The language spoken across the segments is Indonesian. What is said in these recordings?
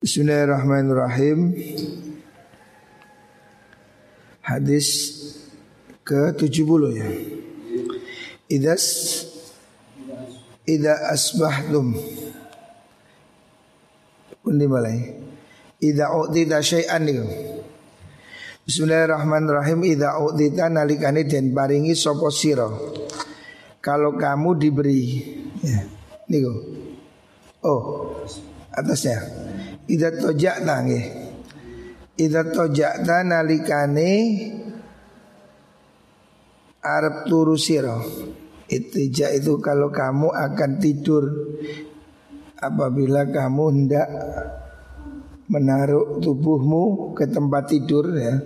Bismillahirrahmanirrahim. Hadis ke-70 ya. Idas Ida asbahtum. Undi malai. Ida u'tita syai'an itu Bismillahirrahmanirrahim. Ida u'tita nalikani dan paringi sopo siro. Kalau kamu diberi ya, Niku. Oh atasnya Ida tojak tangi Ida tojak nalikane Arab turu siro Itija itu kalau kamu akan tidur Apabila kamu hendak menaruh tubuhmu ke tempat tidur ya.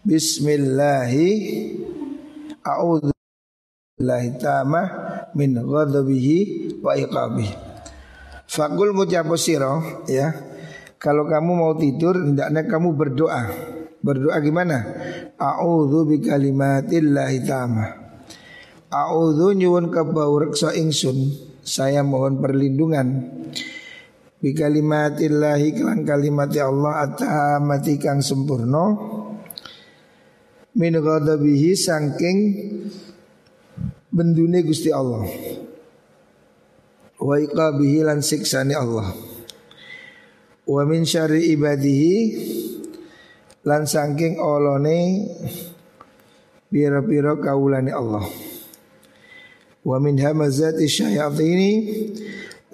Bismillahi A'udhu Billahi ta'amah min ghadabihi wa iqabihi Fakul ngucap siro ya. Kalau kamu mau tidur Hendaknya kamu berdoa. Berdoa gimana? A'udhu bi kalimatillahi ta'ama. A'udhu nyuwun kebau reksa ingsun Saya mohon perlindungan. Bi kalimatillahi kelan kalimat Allah Atamati kang sempurna. Min ghadabihi sangking Bendune Gusti Allah wa iqabihi lan siksani Allah. Wa min syarri ibadihi lan saking olone biro-biro kaulani Allah. Wa min hamazati syayatini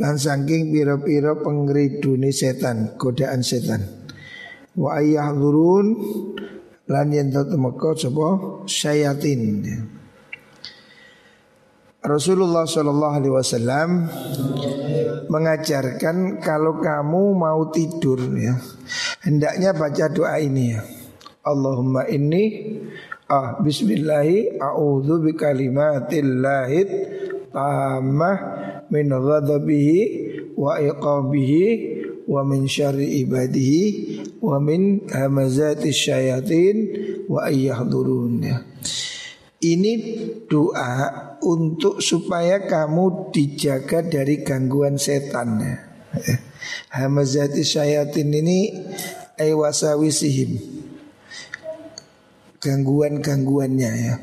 lan saking biro-biro pengriduni setan godaan setan. Wa ayyahdzurun lan yen temeka sapa syayatin Rasulullah Shallallahu Alaihi Wasallam mengajarkan kalau kamu mau tidur ya hendaknya baca doa ini ya Allahumma inni ah Bismillahi a'udhu bi kalimatillahid tammah min ghadabihi wa iqabihi wa min syarri ibadihi wa min hamazati syayatin wa ayyahdurun ya. Ini doa untuk supaya kamu dijaga dari gangguan setan. Hamazati syayatin ini aywasawisihim. Gangguan-gangguannya ya.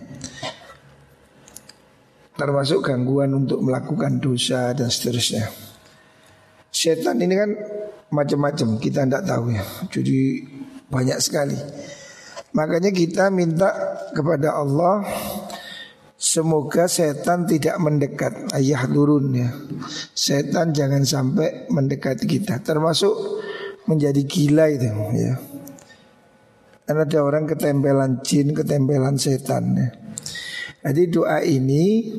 Termasuk gangguan untuk melakukan dosa dan seterusnya. Setan ini kan macam-macam kita tidak tahu ya. Jadi banyak sekali. Makanya kita minta kepada Allah Semoga setan tidak mendekat. Ayah turun ya. Setan jangan sampai mendekat kita. Termasuk menjadi gila itu ya. Karena ada orang ketempelan jin, ketempelan setan ya. Jadi doa ini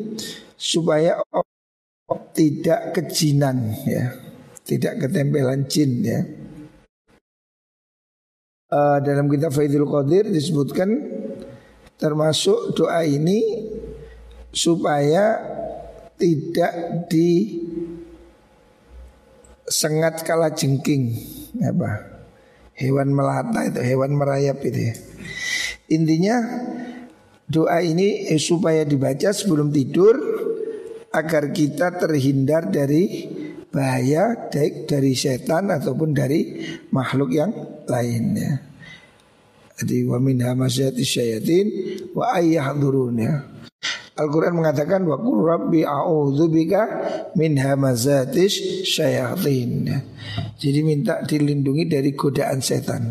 Supaya tidak kejinan ya. Tidak ketempelan jin ya uh, Dalam kitab Faidul Qadir disebutkan Termasuk doa ini supaya tidak di sengat kala jengking apa hewan melata itu hewan merayap itu ya. intinya doa ini eh, supaya dibaca sebelum tidur agar kita terhindar dari bahaya baik dari setan ataupun dari makhluk yang lainnya. Jadi wa min hamazati syayatin wa ayyahdurun ya. Al-Quran mengatakan wa qul rabbi a'udzubika min hamazatis syayatin. Jadi minta dilindungi dari godaan setan.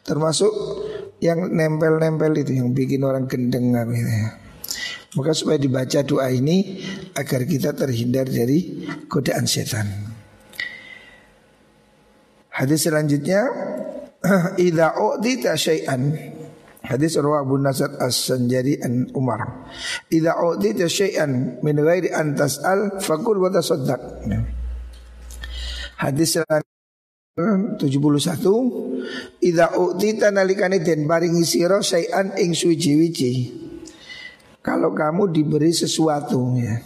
Termasuk yang nempel-nempel itu yang bikin orang gendeng gitu ya. Maka supaya dibaca doa ini agar kita terhindar dari godaan setan. Hadis selanjutnya idza u'tita syai'an Hadis rawah Abu Nasr As-Sanjari an Umar. Idza utita syai'an min ghairi an tas'al fakul wa tasaddaq. Hadis 71 Idza utita nalikane den paringi sira syai'an ing suci-wici. Kalau kamu diberi sesuatu ya.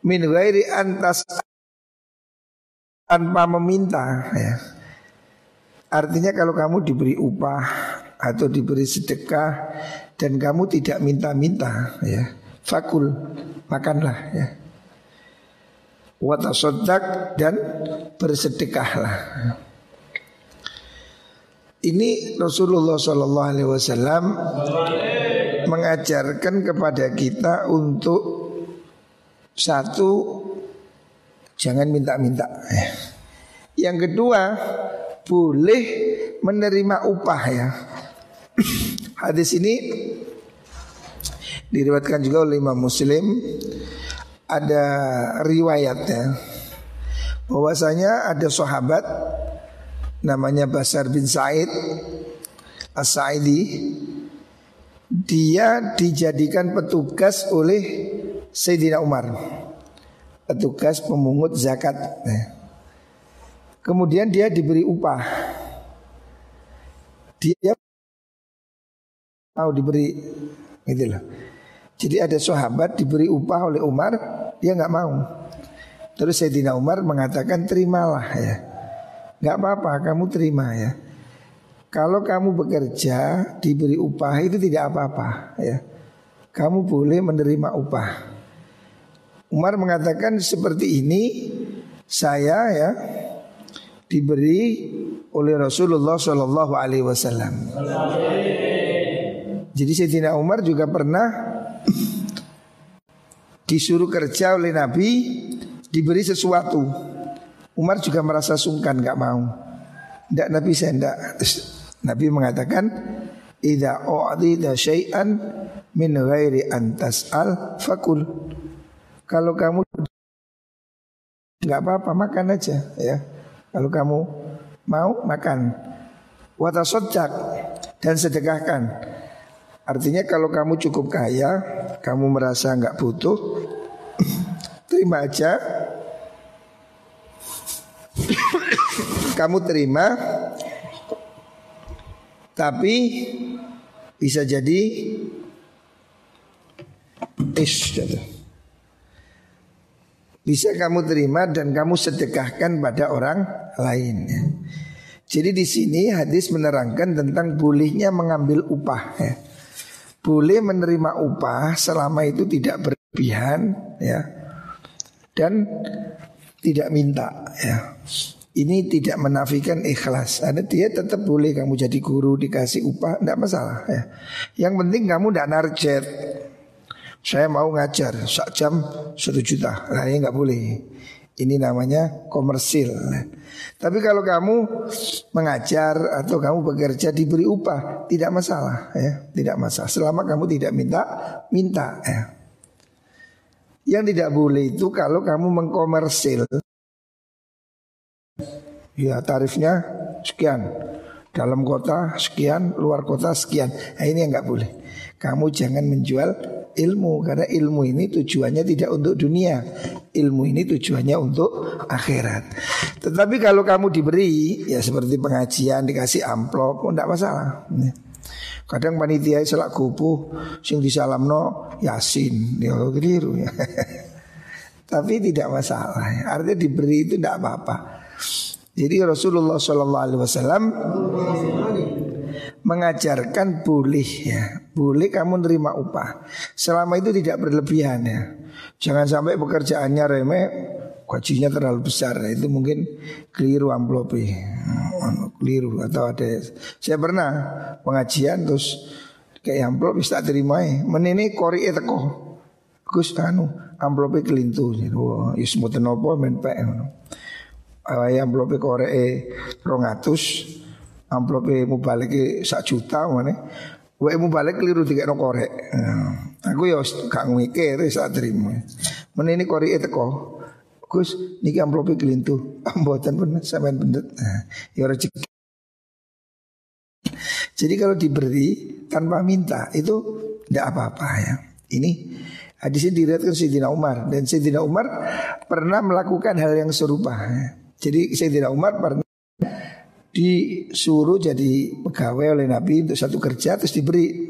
Min ghairi an tanpa meminta ya Artinya kalau kamu diberi upah atau diberi sedekah dan kamu tidak minta-minta ya, fakul makanlah ya. Watasodak dan bersedekahlah. Ini Rasulullah Shallallahu Alaihi Wasallam mengajarkan kepada kita untuk satu jangan minta-minta. Yang kedua boleh menerima upah ya. Hadis ini diriwatkan juga oleh Imam Muslim ada riwayatnya bahwasanya ada sahabat namanya Basar bin Said As-Sa'idi dia dijadikan petugas oleh Sayyidina Umar petugas pemungut zakat kemudian dia diberi upah dia mau diberi itulah jadi ada sahabat diberi upah oleh Umar, dia nggak mau. Terus Sayyidina Umar mengatakan terimalah ya. Nggak apa-apa, kamu terima ya. Kalau kamu bekerja diberi upah itu tidak apa-apa ya. Kamu boleh menerima upah. Umar mengatakan seperti ini saya ya diberi oleh Rasulullah Shallallahu Alaihi Wasallam. Jadi Sayyidina Umar juga pernah disuruh kerja oleh Nabi diberi sesuatu. Umar juga merasa sungkan nggak mau. Tidak Nabi saya tidak. Nabi mengatakan Ida u'dida syai'an min ghairi antas al fakul. Kalau kamu nggak apa-apa makan aja ya. Kalau kamu mau makan. Watasodjak dan sedekahkan. Artinya kalau kamu cukup kaya, kamu merasa nggak butuh, terima aja. Kamu terima, tapi bisa jadi ish Bisa kamu terima dan kamu sedekahkan pada orang lain. Jadi di sini hadis menerangkan tentang bolehnya mengambil upah. Ya boleh menerima upah selama itu tidak berlebihan ya dan tidak minta ya. Ini tidak menafikan ikhlas. Ada dia tetap boleh kamu jadi guru dikasih upah, tidak masalah ya. Yang penting kamu tidak narjet. Saya mau ngajar sak jam satu juta, lah ya nggak boleh. Ini namanya komersil. Tapi kalau kamu mengajar atau kamu bekerja diberi upah tidak masalah ya, tidak masalah. Selama kamu tidak minta, minta ya. Yang tidak boleh itu kalau kamu mengkomersil. Ya tarifnya sekian. Dalam kota sekian, luar kota sekian. Nah, ini yang nggak boleh. Kamu jangan menjual ilmu karena ilmu ini tujuannya tidak untuk dunia. Ilmu ini tujuannya untuk akhirat. Tetapi kalau kamu diberi ya seperti pengajian dikasih amplop, oh, masalah. Kadang panitia selak kupu sing disalamno Yasin, ya keliru ya. Tapi tidak masalah. Artinya diberi itu tidak apa-apa. Jadi Rasulullah Shallallahu Alaihi Wasallam mengajarkan boleh ya, boleh kamu nerima upah selama itu tidak berlebihan ya. Jangan sampai pekerjaannya remeh, gajinya terlalu besar. Itu mungkin keliru amplop hmm, keliru atau ada. Saya pernah pengajian terus kayak amplop bisa terima ya. Menini kori teko. Gus anu amplope kelintu. Wah, yus mboten napa Ayo amplope korek 200 amplope mu balik sak juta mana Wae balik keliru tiga no korek. Nah, aku ya gak mikir saat terima. Mana ini korek teko. Gus niki amplope kelintu. Ambotan pun sampean pendet. Nah, ya rezeki. Jadi kalau diberi tanpa minta itu tidak apa-apa ya. Ini hadis ini diriwayatkan Sayyidina Umar dan Sayyidina Umar pernah melakukan hal yang serupa. Jadi Sayyidina Umar pernah disuruh jadi pegawai oleh Nabi untuk satu kerja terus diberi.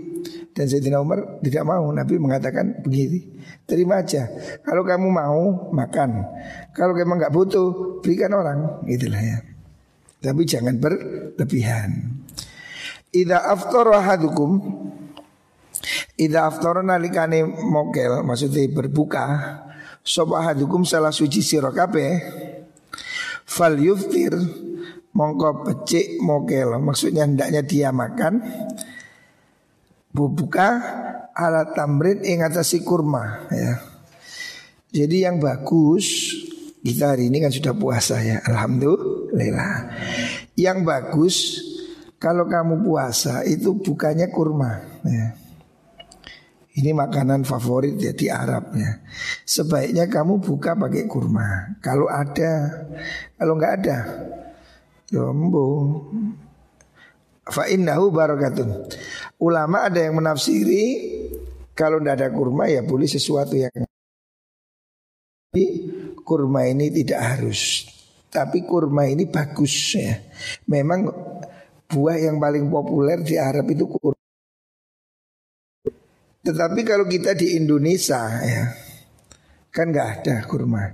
Dan Sayyidina Umar tidak mau. Nabi mengatakan begini terima aja. Kalau kamu mau makan. Kalau kamu nggak butuh berikan orang. Itulah ya. Tapi jangan berlebihan. Ida aftar wahadukum Ida aftara nalikane mokel maksudnya berbuka sapa hadukum salah suci sira kabeh fal yuftir mongko pecik mokel maksudnya hendaknya dia makan berbuka ala tamrin ing atasi kurma ya. Jadi yang bagus kita hari ini kan sudah puasa ya Alhamdulillah Yang bagus kalau kamu puasa itu bukannya kurma ya. Ini makanan favorit ya di Arab ya. Sebaiknya kamu buka pakai kurma. Kalau ada, kalau nggak ada, jombo. Ya Fa innahu barakatun. Ulama ada yang menafsiri kalau tidak ada kurma ya boleh sesuatu yang tapi kurma ini tidak harus. Tapi kurma ini bagus ya. Memang buah yang paling populer di Arab itu kurma. Tetapi kalau kita di Indonesia ya kan nggak ada kurma.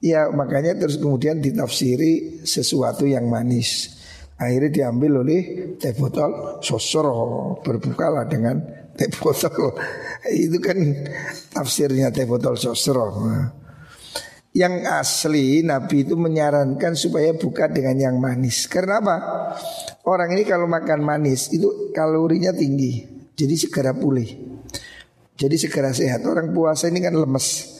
Ya makanya terus kemudian ditafsiri sesuatu yang manis. Akhirnya diambil oleh teh botol sosro berbukalah dengan teh botol. Itu kan tafsirnya teh botol sosro. Yang asli Nabi itu menyarankan supaya buka dengan yang manis. Karena apa? Orang ini kalau makan manis itu kalorinya tinggi, jadi segera pulih. Jadi segera sehat. Orang puasa ini kan lemes.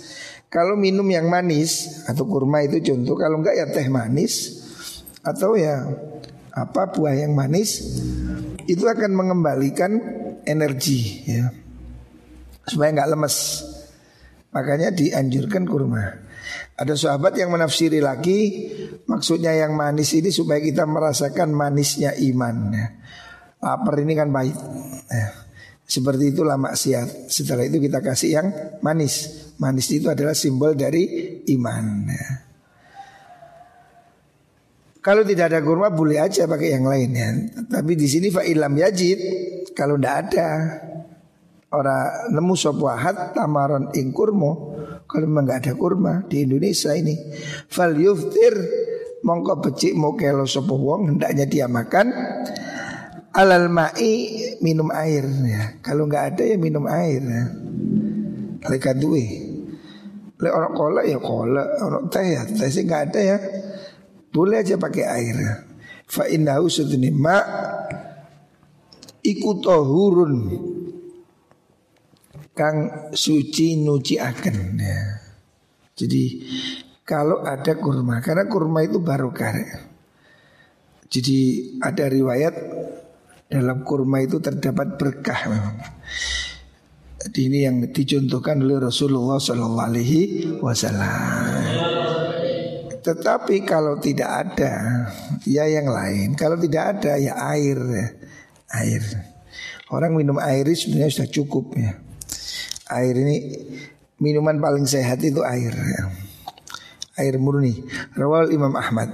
Kalau minum yang manis atau kurma itu contoh, kalau enggak ya teh manis atau ya apa buah yang manis itu akan mengembalikan energi ya supaya enggak lemes. Makanya dianjurkan kurma. Ada sahabat yang menafsiri lagi maksudnya yang manis ini supaya kita merasakan manisnya iman. Ya. Ini kan baik. Ya. Seperti itulah maksiat. Setelah itu kita kasih yang manis. Manis itu adalah simbol dari iman. Kalau tidak ada kurma boleh aja pakai yang lain ya. Tapi di sini fa'ilam yajid kalau tidak ada orang nemu sopuahat tamaron ing kurmo kalau memang nggak ada kurma di Indonesia ini fal yuftir mongko becik mau kelo sopo wong hendaknya dia makan alal ma'i minum air ya. Kalau nggak ada ya minum air ya. Lekan duwe. Le orang kolak ya kolak, orang teh ya teh sih nggak ada ya. Boleh aja pakai air. Fa innahu sudni ma iku tahurun kang suci nuci akan ya. Jadi kalau ada kurma karena kurma itu barokah. Ya. Jadi ada riwayat dalam kurma itu terdapat berkah memang. Jadi ini yang dicontohkan oleh Rasulullah Shallallahu Alaihi Wasallam. Tetapi kalau tidak ada, ya yang lain. Kalau tidak ada, ya air, air. Orang minum air sebenarnya sudah cukup ya. Air ini minuman paling sehat itu air. Ya. Air murni. Rawal Imam Ahmad.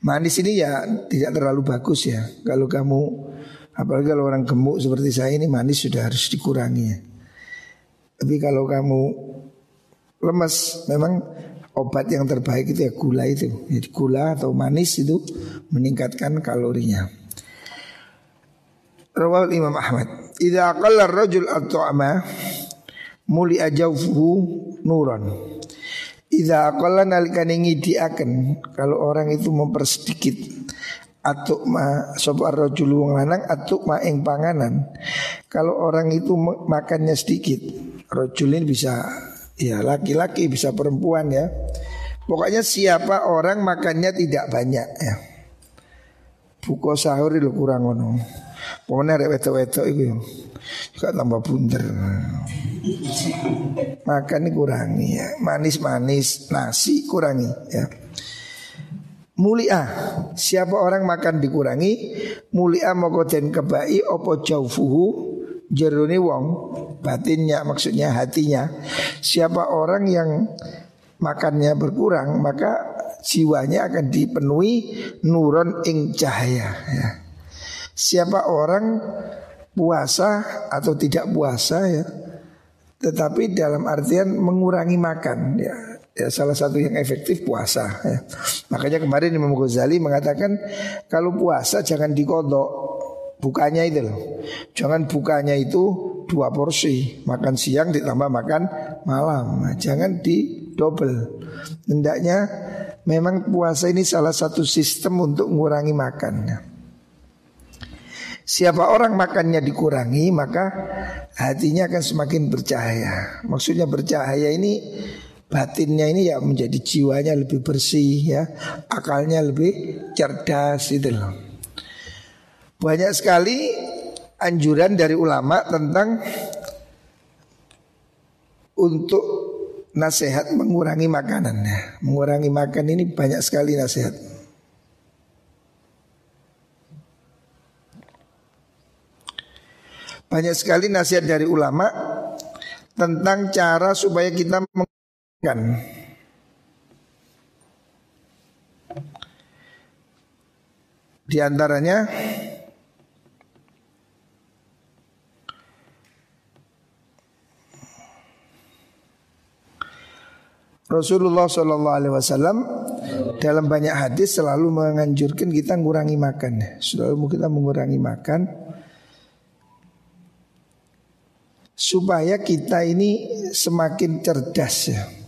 Manis ini ya tidak terlalu bagus ya. Kalau kamu apalagi kalau orang gemuk seperti saya ini manis sudah harus dikurangi ya. Tapi kalau kamu lemas memang obat yang terbaik itu ya gula itu. Jadi gula atau manis itu meningkatkan kalorinya. Rawal Imam Ahmad. Idza qalla ar-rajul at-ta'ama muli ajawfuhu nuran. Iza aqalla nalikane ngidiaken kalau orang itu mempersedikit atuk ma rajul wong lanang atuk ma ing panganan. Kalau orang itu makannya sedikit, rajul ini bisa ya laki-laki bisa perempuan ya. Pokoknya siapa orang makannya tidak banyak ya. Buko sahur itu kurang ngono. Pokoknya rek wetok-wetok itu juga tambah bunder. Makan ini kurangi ya. Manis-manis nasi kurangi ya. Mulia Siapa orang makan dikurangi Mulia mokoden kebai Opo jaufuhu Jeruni wong. Batinnya maksudnya hatinya. Siapa orang yang Makannya berkurang Maka jiwanya akan dipenuhi Nuron ing cahaya ya. Siapa orang Puasa atau tidak puasa ya. Tetapi dalam artian mengurangi makan ya, ya salah satu yang efektif puasa ya. Makanya kemarin Imam Ghazali mengatakan kalau puasa jangan dikodok bukanya itu loh. Jangan bukanya itu dua porsi, makan siang ditambah makan malam. Nah, jangan di double. Hendaknya memang puasa ini salah satu sistem untuk mengurangi makan. Siapa orang makannya dikurangi maka hatinya akan semakin bercahaya. Maksudnya bercahaya ini batinnya ini ya menjadi jiwanya lebih bersih ya, akalnya lebih cerdas itu loh. Banyak sekali anjuran dari ulama tentang untuk nasihat mengurangi makanan ya. Mengurangi makan ini banyak sekali nasihat. Banyak sekali nasihat dari ulama tentang cara supaya kita mengurangi Di antaranya Rasulullah Shallallahu Alaihi Wasallam dalam banyak hadis selalu menganjurkan kita mengurangi makan, selalu kita mengurangi makan supaya kita ini semakin cerdas ya.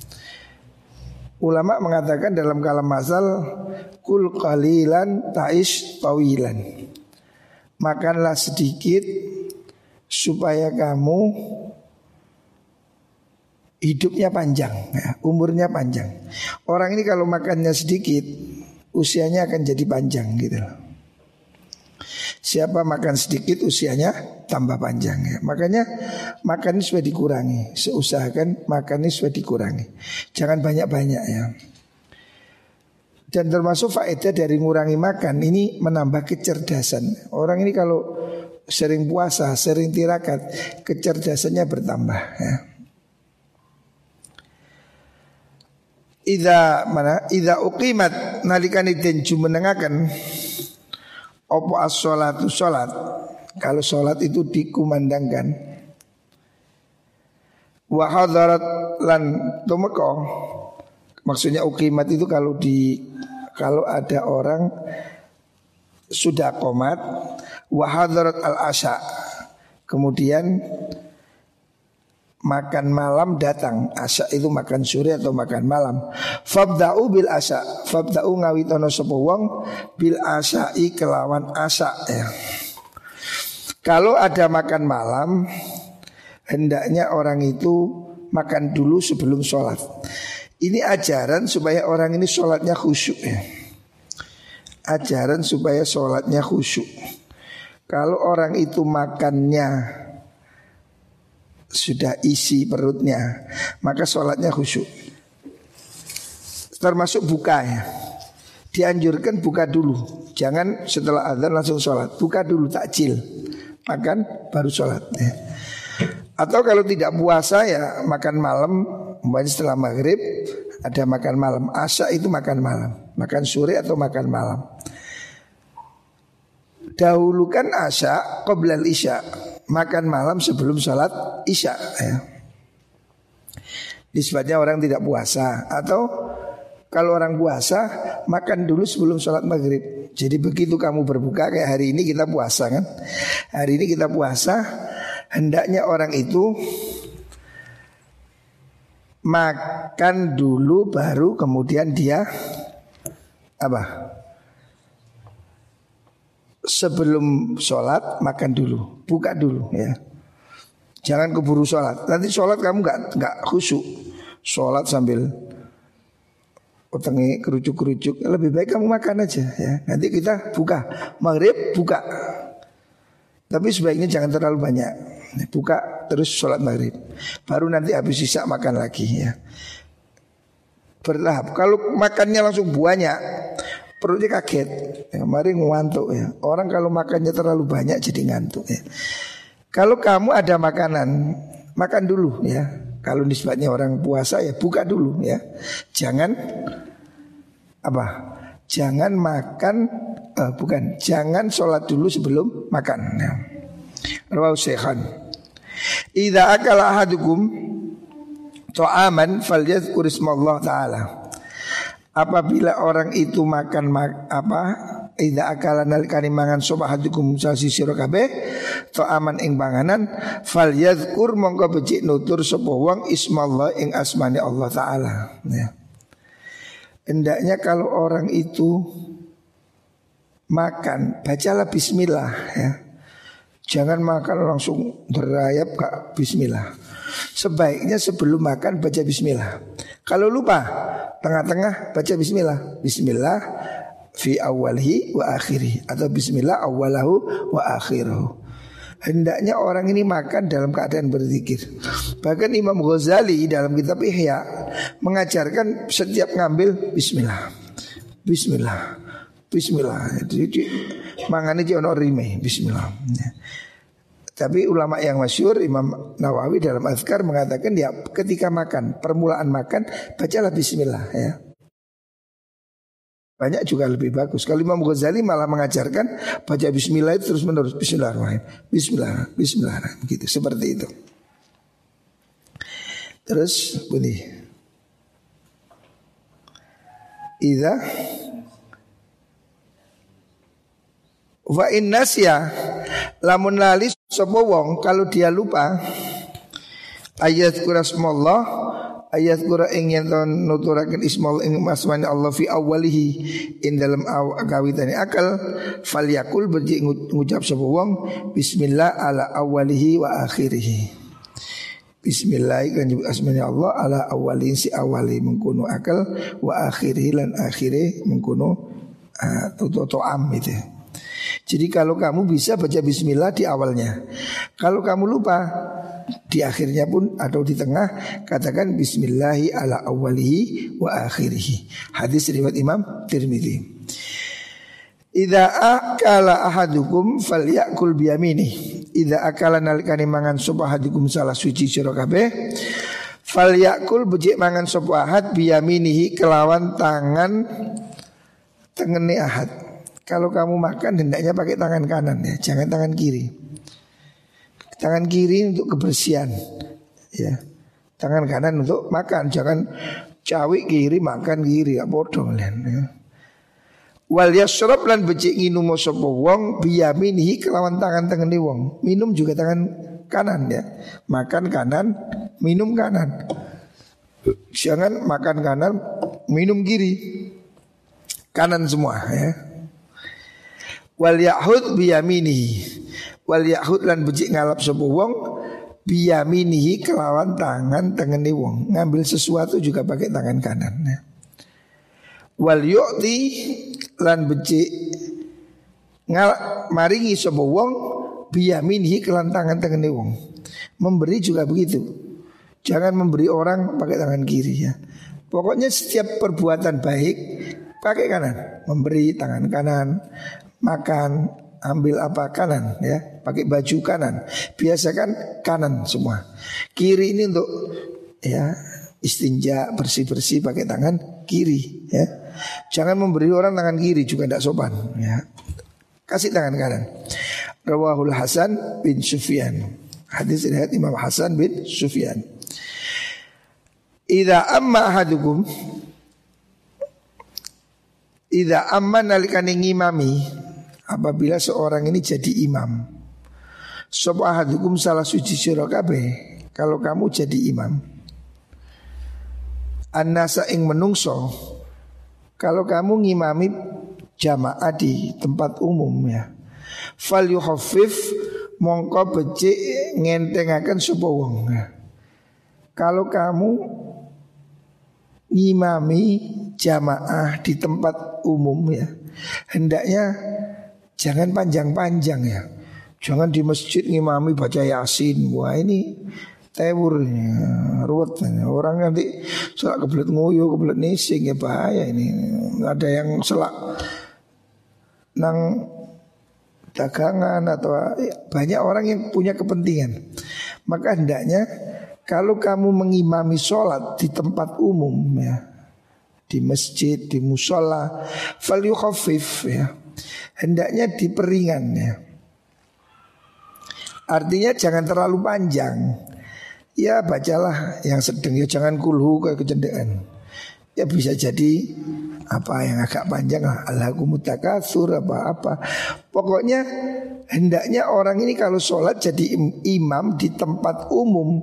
Ulama mengatakan dalam kalam masal kul qalilan taish tawilan. Makanlah sedikit supaya kamu hidupnya panjang, ya, umurnya panjang. Orang ini kalau makannya sedikit, usianya akan jadi panjang gitu loh. Siapa makan sedikit usianya tambah panjang ya. Makanya makan ini supaya dikurangi. Seusahakan makan ini supaya dikurangi. Jangan banyak-banyak ya. Dan termasuk faedah dari ngurangi makan ini menambah kecerdasan. Orang ini kalau sering puasa, sering tirakat, kecerdasannya bertambah ya. Ida mana? Ida uqimat nalikani den jumenengaken Opo as sholatu sholat Kalau sholat itu dikumandangkan. Wahadarat lan tumeko Maksudnya ukimat itu kalau di Kalau ada orang Sudah komat Wahadarat al asya Kemudian makan malam datang. Asa itu makan sore atau makan malam. Fabda'u bil asa fabda'u ngawitono sapa wong bil asai kelawan asa ya. Kalau ada makan malam hendaknya orang itu makan dulu sebelum sholat. Ini ajaran supaya orang ini sholatnya khusyuk ya. Ajaran supaya sholatnya khusyuk. Kalau orang itu makannya sudah isi perutnya maka sholatnya khusyuk. Termasuk buka ya. Dianjurkan buka dulu. Jangan setelah adzan langsung sholat. Buka dulu takjil. Makan baru sholat ya. atau kalau tidak puasa ya makan malam. Umpamanya setelah maghrib ada makan malam. Asa itu makan malam. Makan sore atau makan malam. Dahulukan asa qoblal isya makan malam sebelum sholat isya ya. Disebabnya orang tidak puasa Atau kalau orang puasa Makan dulu sebelum sholat maghrib. Jadi begitu kamu berbuka Kayak hari ini kita puasa kan? Hari ini kita puasa Hendaknya orang itu Makan dulu baru kemudian dia Apa sebelum sholat makan dulu, buka dulu ya. Jangan keburu sholat. Nanti sholat kamu nggak nggak khusyuk. Sholat sambil otengi kerucuk-kerucuk. Lebih baik kamu makan aja ya. Nanti kita buka maghrib buka. Tapi sebaiknya jangan terlalu banyak. Buka terus sholat maghrib. Baru nanti habis sisa makan lagi ya. Bertahap. Kalau makannya langsung banyak, perutnya kaget. Ya, mari ngantuk ya. Orang kalau makannya terlalu banyak jadi ngantuk ya. Kalau kamu ada makanan, makan dulu ya. Kalau nisbatnya orang puasa ya buka dulu ya. Jangan apa? Jangan makan uh, bukan, jangan sholat dulu sebelum makan. Ya. Rawahu Syekhan. Idza akala ahadukum ta'aman falyadhkur ta'ala. Apabila orang itu makan mak, apa Ida akalan nalikani mangan sopa hatikum sasi siro kabeh to aman ing panganan fal yadhkur mongko becik nutur sapa wong ismallah ing asmani Allah taala ya. Kalau orang itu makan bacalah bismillah ya. Jangan makan langsung berayap kak bismillah. Sebaiknya sebelum makan baca bismillah. Kalau lupa tengah-tengah baca bismillah. Bismillah fi awalhi wa akhiri atau bismillah awalahu wa akhiruhu. Hendaknya orang ini makan dalam keadaan berzikir. Bahkan Imam Ghazali dalam kitab Ihya mengajarkan setiap ngambil bismillah. Bismillah. Bismillah. Jadi mangane ono rime bismillah. Tapi ulama yang masyur Imam Nawawi dalam azkar mengatakan ya ketika makan permulaan makan bacalah bismillah ya. Banyak juga lebih bagus. Kalau Imam Ghazali malah mengajarkan baca bismillah itu terus menerus bismillahirrahmanirrahim. Bismillah, bismillahirrahmanirrahim gitu. Seperti itu. Terus bunyi. Idza wa innasya lamun lali sapa wong kalau dia lupa ayat kurasmallah ayat kura ingin ton nuturakan ismal ing masmani Allah fi awalihi in dalam aw kawitane akal falyakul berji ngucap sapa wong bismillah ala awalihi wa akhirih Bismillah kan asmani Allah ala awalin si awali mengkuno akal wa akhirih lan akhirih mengkuno uh, to am itu. Jadi kalau kamu bisa baca bismillah di awalnya. Kalau kamu lupa di akhirnya pun atau di tengah katakan bismillahi ala awalihi wa akhirih. Hadis riwayat Imam Tirmidzi. Idza akala ahadukum falyakul biyamini. Idza akala nalikane mangan sapa ahadukum salah suci sira kabeh falyakul becik mangan sapa biyaminihi kelawan tangan tengene ahad. Kalau kamu makan hendaknya pakai tangan kanan ya, jangan tangan kiri. Tangan kiri untuk kebersihan, ya. Tangan kanan untuk makan, jangan cawi kiri makan kiri, ya bodoh kalian. Ya. Wal yasrab lan becik nginum sapa wong biyaminihi kelawan tangan tengene wong. Minum juga tangan kanan ya. Makan kanan, minum kanan. Jangan makan kanan, minum kiri. Kanan semua ya wal yahud biyaminihi. Wal yahud lan becik ngalap sapa wong biyaminihi kelawan tangan tengene wong. Ngambil sesuatu juga pakai tangan kanan ya. wal yu'ti lan becik ngal maringi sapa wong biyaminihi kelan tangan tengene wong. Memberi juga begitu. Jangan memberi orang pakai tangan kiri ya. Pokoknya setiap perbuatan baik pakai kanan. Memberi tangan kanan makan ambil apa? Kanan ya. Pakai baju kanan. Biasakan kanan semua. Kiri ini untuk ya istinja bersih bersih pakai tangan kiri ya. Jangan memberi orang tangan kiri juga tidak sopan ya. Kasih tangan kanan. Rawahul Hasan bin Sufyan. Hadis riwayat Imam Hasan bin Sufyan. Ida amma ahadukum Ida amma nalikani ngimami apabila seorang ini jadi imam. Sopo ahadukum salah suci sira kalau kamu jadi imam. Anasa ing menungso kalau kamu ngimami jamaah di tempat umum ya. Fal yuhaffif mongko becik ngentengaken sapa wong. Ya. Kalau kamu ngimami jamaah di tempat umum ya, hendaknya Jangan panjang-panjang ya. Jangan di masjid ngimami baca yasin. Wah ini tewur ya, ruwet orang nanti selak kebelet nguyuh kebelet nising ya bahaya ini ada yang selak nang dagangan atau ya, banyak orang yang punya kepentingan maka hendaknya kalau kamu mengimami sholat di tempat umum ya di masjid di musola fal ya hendaknya diperingan ya. Artinya jangan terlalu panjang. Ya bacalah yang sedang ya jangan kulhu ke kecendean. Ya bisa jadi apa yang agak panjang lah Alhaqumut sur apa-apa. Pokoknya Hendaknya orang ini kalau sholat jadi imam di tempat umum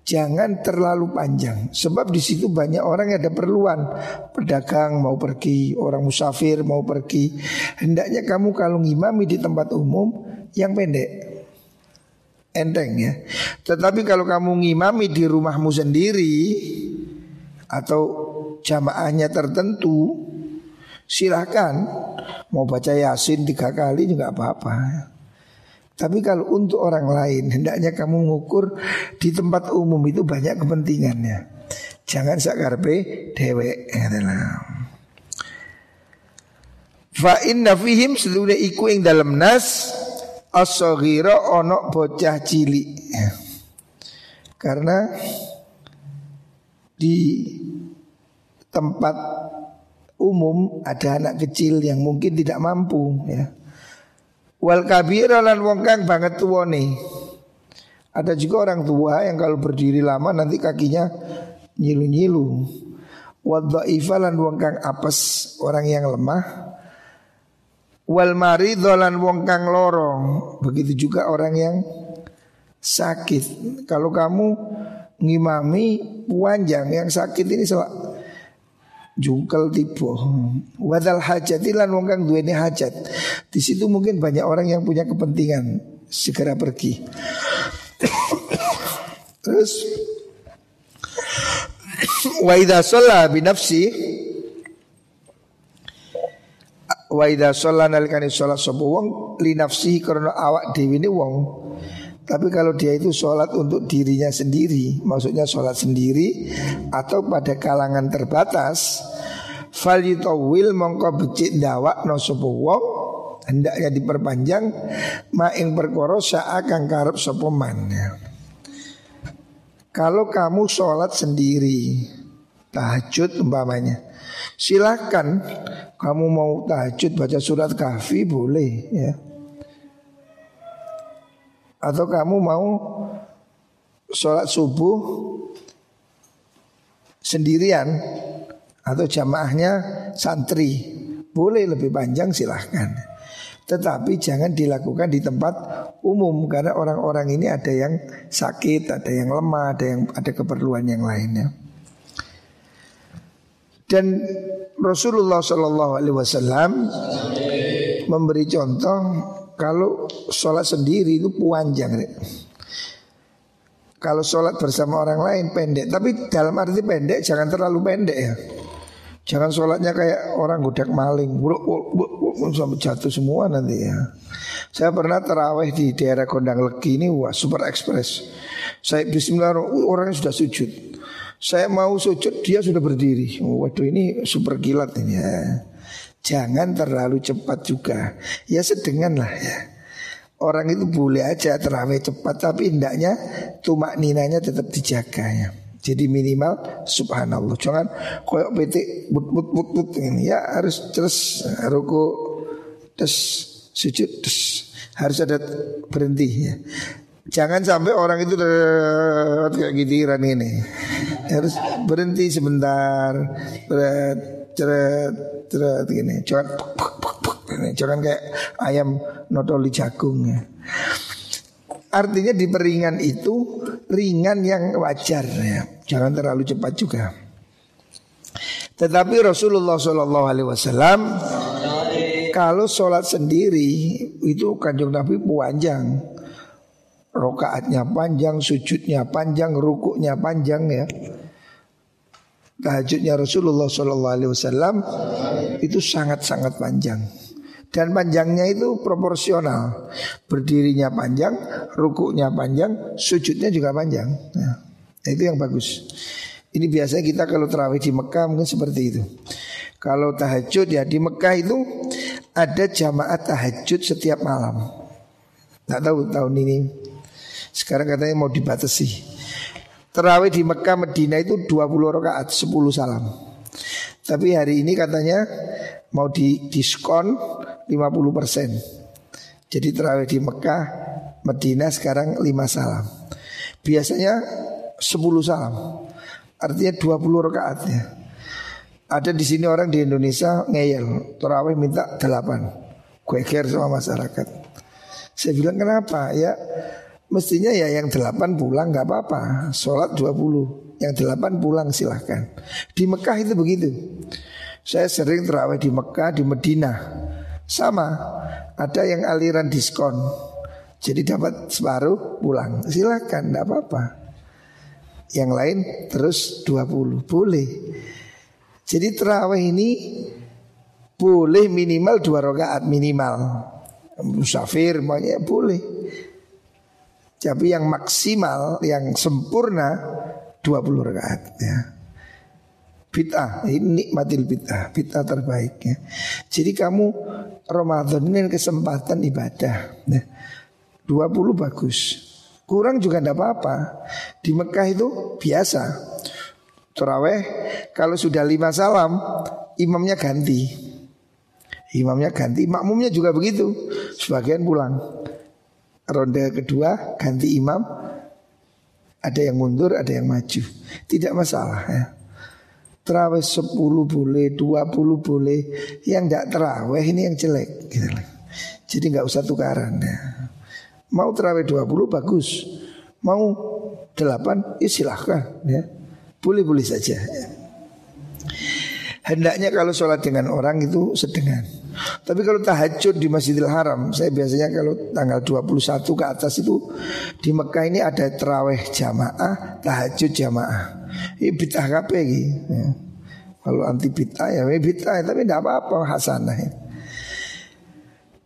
jangan terlalu panjang. Sebab di situ banyak orang yang ada perluan, pedagang mau pergi, orang musafir mau pergi. Hendaknya kamu kalau ngimami di tempat umum yang pendek, enteng ya. Tetapi kalau kamu ngimami di rumahmu sendiri atau jamaahnya tertentu, silahkan mau baca yasin tiga kali juga apa-apa. Tapi kalau untuk orang lain hendaknya kamu mengukur di tempat umum itu banyak kepentingannya. Jangan sakarpe dewe Fa inna fihim seluruh iku ing dalam nas as-saghira ono bocah cilik. Karena di tempat umum ada anak kecil yang mungkin tidak mampu ya. Wal kabir lan wong kang banget nih. Ada juga orang tua yang kalau berdiri lama nanti kakinya nyilu-nyilu. Wal dhaifa lan wong kang apes, orang yang lemah. Wal mari lan wong kang lorong. Begitu juga orang yang sakit. Kalau kamu ngimami panjang yang sakit ini jungkel tiba. Wadal hajat lan wong kang duweni hajat. Di situ mungkin banyak orang yang punya kepentingan segera pergi. Terus wa idza shalla bi nafsi wa idza shalla nalikane sapa wong li nafsi karena awak dhewe ne wong tapi kalau dia itu sholat untuk dirinya sendiri Maksudnya sholat sendiri Atau pada kalangan terbatas Fal mongko becik dawak no wong Hendaknya diperpanjang Ma'ing perkoro sa'akan karep sopo man. Kalau kamu sholat sendiri Tahajud umpamanya Silahkan Kamu mau tahajud baca surat kahfi boleh ya atau kamu mau sholat subuh sendirian atau jamaahnya santri boleh lebih panjang silahkan tetapi jangan dilakukan di tempat umum karena orang-orang ini ada yang sakit, ada yang lemah, ada yang ada keperluan yang lainnya. Dan Rasulullah Shallallahu Alaihi Wasallam memberi contoh kalau sholat sendiri itu panjang Kalau sholat bersama orang lain pendek. Tapi dalam arti pendek jangan terlalu pendek ya. Jangan sholatnya kayak orang gudak maling. Sampai jatuh semua nanti ya. Saya pernah terawih di daerah Kondang Legi ini Wah super ekspres. Saya bismillah orangnya sudah sujud. Saya mau sujud dia sudah berdiri. Waduh ini super kilat ini ya Jangan terlalu cepat juga. Ya sedengan lah ya. Orang itu boleh aja terawih cepat Tapi hendaknya tumak ninanya tetap dijaga ya. Jadi minimal subhanallah. Jangan koyok petik but but but but ini. Ya harus terus ruku Terus sujud terus Harus ada berhenti ya. Jangan sampai orang itu kayak giliran ini. Harus berhenti sebentar Ceret ceret gini, jangan jangan kayak ayam notoli jagung ya. Artinya di peringan itu ringan yang wajar ya, jangan terlalu cepat juga. Tetapi Rasulullah Shallallahu Alaihi Wasallam kalau sholat sendiri itu kanjeng Nabi panjang, rokaatnya panjang, sujudnya panjang, rukuknya panjang ya tahajudnya Rasulullah Shallallahu Alaihi Wasallam itu sangat-sangat panjang dan panjangnya itu proporsional berdirinya panjang, rukuknya panjang, sujudnya juga panjang. Nah, itu yang bagus. Ini biasanya kita kalau terawih di Mekah mungkin seperti itu. Kalau tahajud ya di Mekah itu ada jamaah tahajud setiap malam. Tidak tahu tahun ini. Sekarang katanya mau dibatasi. Terawih di Mekah Medina itu 20 rakaat 10 salam. Tapi hari ini katanya mau di diskon 50%. Jadi terawih di Mekah Medina sekarang 5 salam. Biasanya 10 salam. Artinya 20 rakaat ya. Ada di sini orang di Indonesia ngeyel, terawih minta 8. Gue sama masyarakat. Saya bilang kenapa? Ya mestinya ya yang delapan pulang nggak apa-apa. Sholat dua puluh, yang delapan pulang silahkan. Di Mekah itu begitu. Saya sering terawih di Mekah, di Medina. Sama, ada yang aliran diskon. Jadi dapat separuh pulang. Silahkan, tidak apa-apa. Yang lain terus 20 boleh. Jadi terawih ini boleh minimal dua rakaat minimal. Musafir makanya boleh. Tapi yang maksimal, yang sempurna 20 rakaat ya. Bid'ah, ini nikmatil bid'ah, bid'ah terbaik ya. Jadi kamu Ramadan ini kesempatan ibadah ya. 20 bagus Kurang juga tidak apa-apa Di Mekah itu biasa Terawih Kalau sudah lima salam Imamnya ganti Imamnya ganti Makmumnya juga begitu Sebagian pulang Ronde kedua ganti imam. Ada yang mundur Ada yang maju. Tidak masalah ya. Terawih 10 boleh 20 boleh. Yang tidak terawih ini yang jelek gitu. Jadi nggak usah tukaran ya. Mau terawih 20 bagus. Mau 8 ya silahkan ya. Boleh-boleh saja ya. Hendaknya kalau sholat dengan orang itu sedengan. Tapi kalau tahajud di Masjidil Haram Saya biasanya kalau tanggal 21 ke atas itu Di Mekah ini ada terawih jamaah Tahajud jamaah. Ini bid'ah kape ya. Kalau anti bid'ah ya bid'ah Tapi tidak apa-apa hasanah. Ya.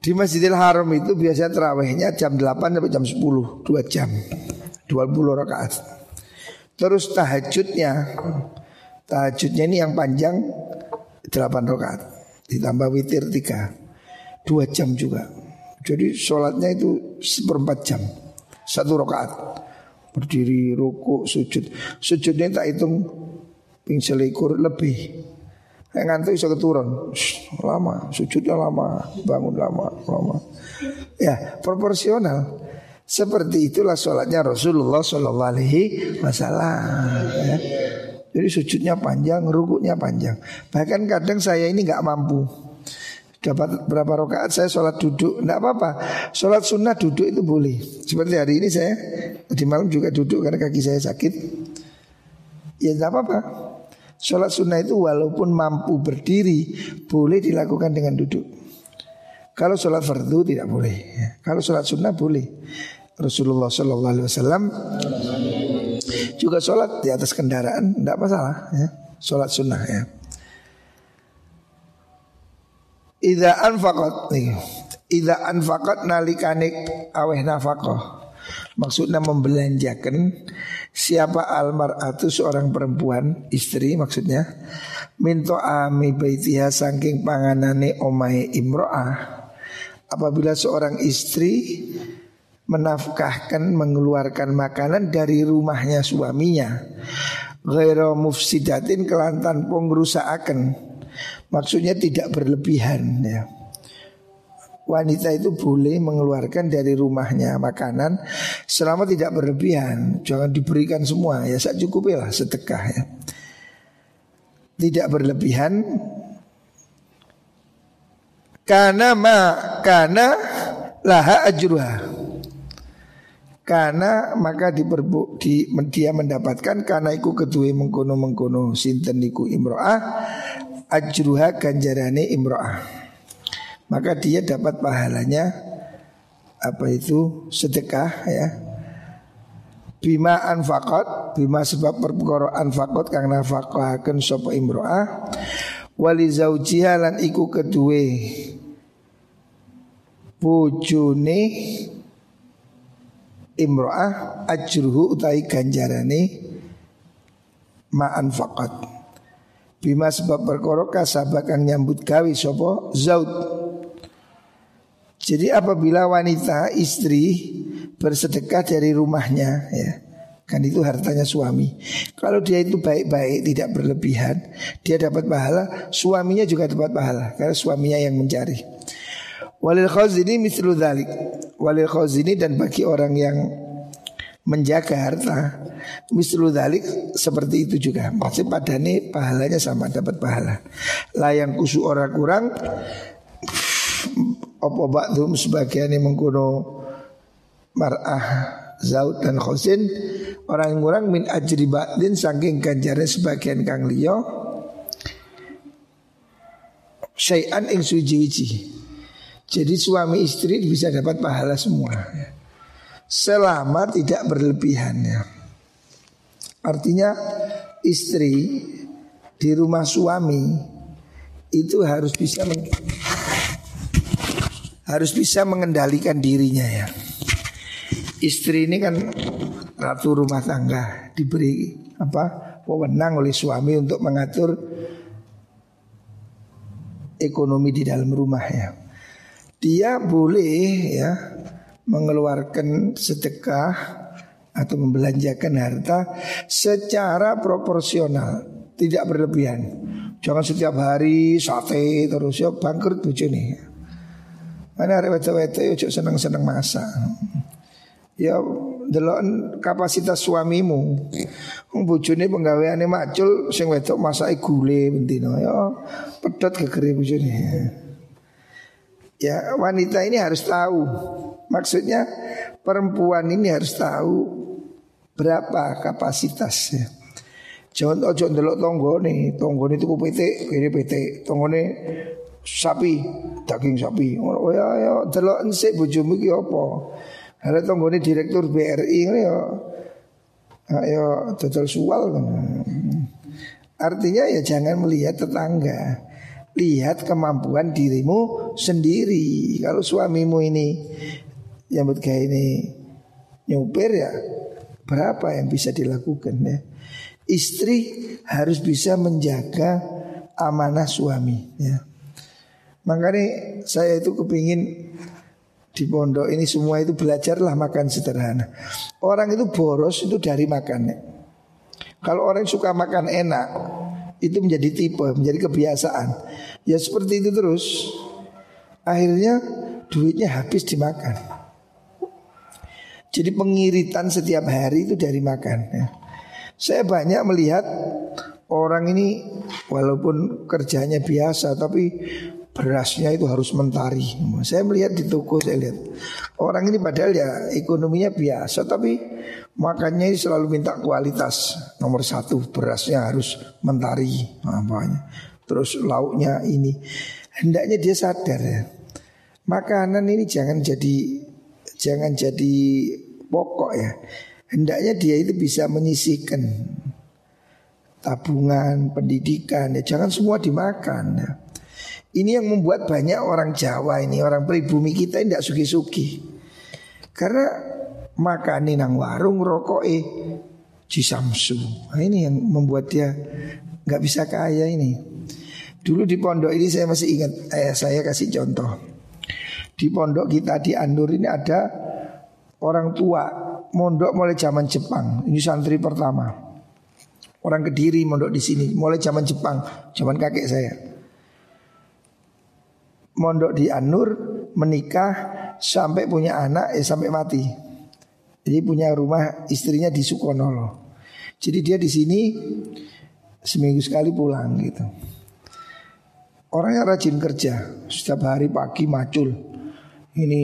Di Masjidil Haram itu biasanya terawihnya jam 8 sampai jam 10 2 jam. 20 rakaat. Terus tahajudnya Tahajudnya ini yang panjang 8 rakaat. Ditambah witir 3 2 jam juga. Jadi sholatnya itu seperempat jam. Satu rakaat. Berdiri, ruku, sujud. Sujudnya tak hitung Ping selikur lebih. Kayak ngantuk bisa keturun. Lama, sujudnya lama. Bangun lama, lama. Ya, proporsional. Seperti itulah sholatnya Rasulullah Sallallahu Alaihi Wasallam ya. Jadi sujudnya panjang, rukuknya panjang. Bahkan kadang saya ini nggak mampu. Dapat berapa rakaat saya sholat duduk. Tidak apa-apa. Sholat sunnah duduk itu boleh. Seperti hari ini saya Di malam juga duduk karena kaki saya sakit. Ya tidak apa-apa. Sholat sunnah itu walaupun mampu berdiri Boleh dilakukan dengan duduk. Kalau sholat fardu tidak boleh. Kalau sholat sunnah boleh. Rasulullah Sallallahu Alaihi Wasallam juga sholat di atas kendaraan tidak masalah ya. Sholat sunnah ya. Ida anfaqat nih. Ida anfaqat nalikanik aweh nafaqah. Maksudnya membelanjakan siapa almaratu seorang perempuan istri maksudnya minto ami baitiha saking panganane omai imro'ah. Apabila seorang istri menafkahkan mengeluarkan makanan dari rumahnya suaminya ghairu mufsidatin kelantan pengrusakan maksudnya tidak berlebihan ya wanita itu boleh mengeluarkan dari rumahnya makanan selama tidak berlebihan. Jangan diberikan semua ya sak cukup lah sedekah ya. Tidak berlebihan karena ma karena laha ajruha. Karena maka diperbu, di, dia mendapatkan karena iku kedua mengkono mengkono sinten iku imroah ajruha ganjarane imroah. Maka dia dapat pahalanya apa itu sedekah ya. Bima anfaqat bima sebab perkara anfaqat kang nafaqahaken sapa imro'ah wali zaujiha lan iku kedue bojone imro'ah ajruhu utai ganjarane ma anfaqat bima sebab perkara kasabah nyambut gawe sapa zaud jadi apabila wanita istri bersedekah dari rumahnya ya kan itu hartanya suami. Kalau dia itu baik-baik tidak berlebihan, dia dapat pahala, suaminya juga dapat pahala karena suaminya yang mencari. Walil khazini mislu dzalik. Walil khazini dan bagi orang yang menjaga harta mislu dzalik seperti itu juga. Maksud padane pahalanya sama dapat pahala. Layang kusu orang kurang apa ba'dhum sebagian yang mengkono mar'ah zaud dan khosin orang orang min ajri ba'din saking ganjaran sebagian kang liya syai'an ing suji-wiji. Jadi suami istri bisa dapat pahala semua ya. Selama tidak berlebihan ya. Artinya istri di rumah suami itu harus bisa harus bisa mengendalikan dirinya ya. Istri ini kan ratu rumah tangga diberi apa wewenang oleh suami untuk mengatur ekonomi di dalam rumah ya. Dia boleh ya mengeluarkan sedekah atau membelanjakan harta secara proporsional, tidak berlebihan. Jangan setiap hari sate terus ya bangkrut nih. Mana ada wete-wete ya seneng-seneng masak. Ya delok kapasitas suamimu. Wong bojone penggaweane macul sing wedok masake gule bendina ya pedot gegere bojone. Ya wanita ini harus tahu Maksudnya perempuan ini harus tahu berapa kapasitasnya. Jangan ojo tonggo nih, tonggo nih tuku PT, ini PT, tonggo nih sapi, daging sapi. Oh ya ya delok ensik bojomu iki apa? Ada tonggone direktur BRI ini ya Ayo total sual kan. Artinya ya jangan melihat tetangga Lihat kemampuan dirimu sendiri Kalau suamimu ini Yang kayak ini nyupir ya Berapa yang bisa dilakukan ya Istri harus bisa menjaga amanah suami ya Makanya saya itu kepingin di pondok ini semua itu belajarlah makan sederhana. Orang itu boros itu dari makannya. Kalau orang suka makan enak itu menjadi tipe, menjadi kebiasaan. Ya seperti itu terus. Akhirnya duitnya habis dimakan. Jadi pengiritan setiap hari itu dari makan. Ya. Saya banyak melihat orang ini walaupun kerjanya biasa tapi berasnya itu harus mentari. Saya melihat di toko saya lihat orang ini padahal ya ekonominya biasa tapi makannya selalu minta kualitas nomor satu berasnya harus mentari apanya. Terus lauknya ini. Hendaknya dia sadar ya. Makanan ini jangan jadi jangan jadi pokok ya. Hendaknya dia itu bisa menyisihkan tabungan, pendidikan ya. Jangan semua dimakan ya. Ini yang membuat banyak orang Jawa ini Orang pribumi kita tidak suki-suki. Karena makan nang warung rokok eh Cisamsu nah, Ini yang membuat dia nggak bisa kaya ini Dulu di pondok ini saya masih ingat eh, Saya kasih contoh Di pondok kita di Andur ini ada Orang tua Mondok mulai zaman Jepang Ini santri pertama Orang Kediri mondok di sini Mulai zaman Jepang Zaman kakek saya mondok di Anur menikah sampai punya anak eh sampai mati. Jadi punya rumah istrinya di Sukonolo. Jadi dia di sini seminggu sekali pulang gitu. Orangnya rajin kerja, setiap hari pagi macul. Ini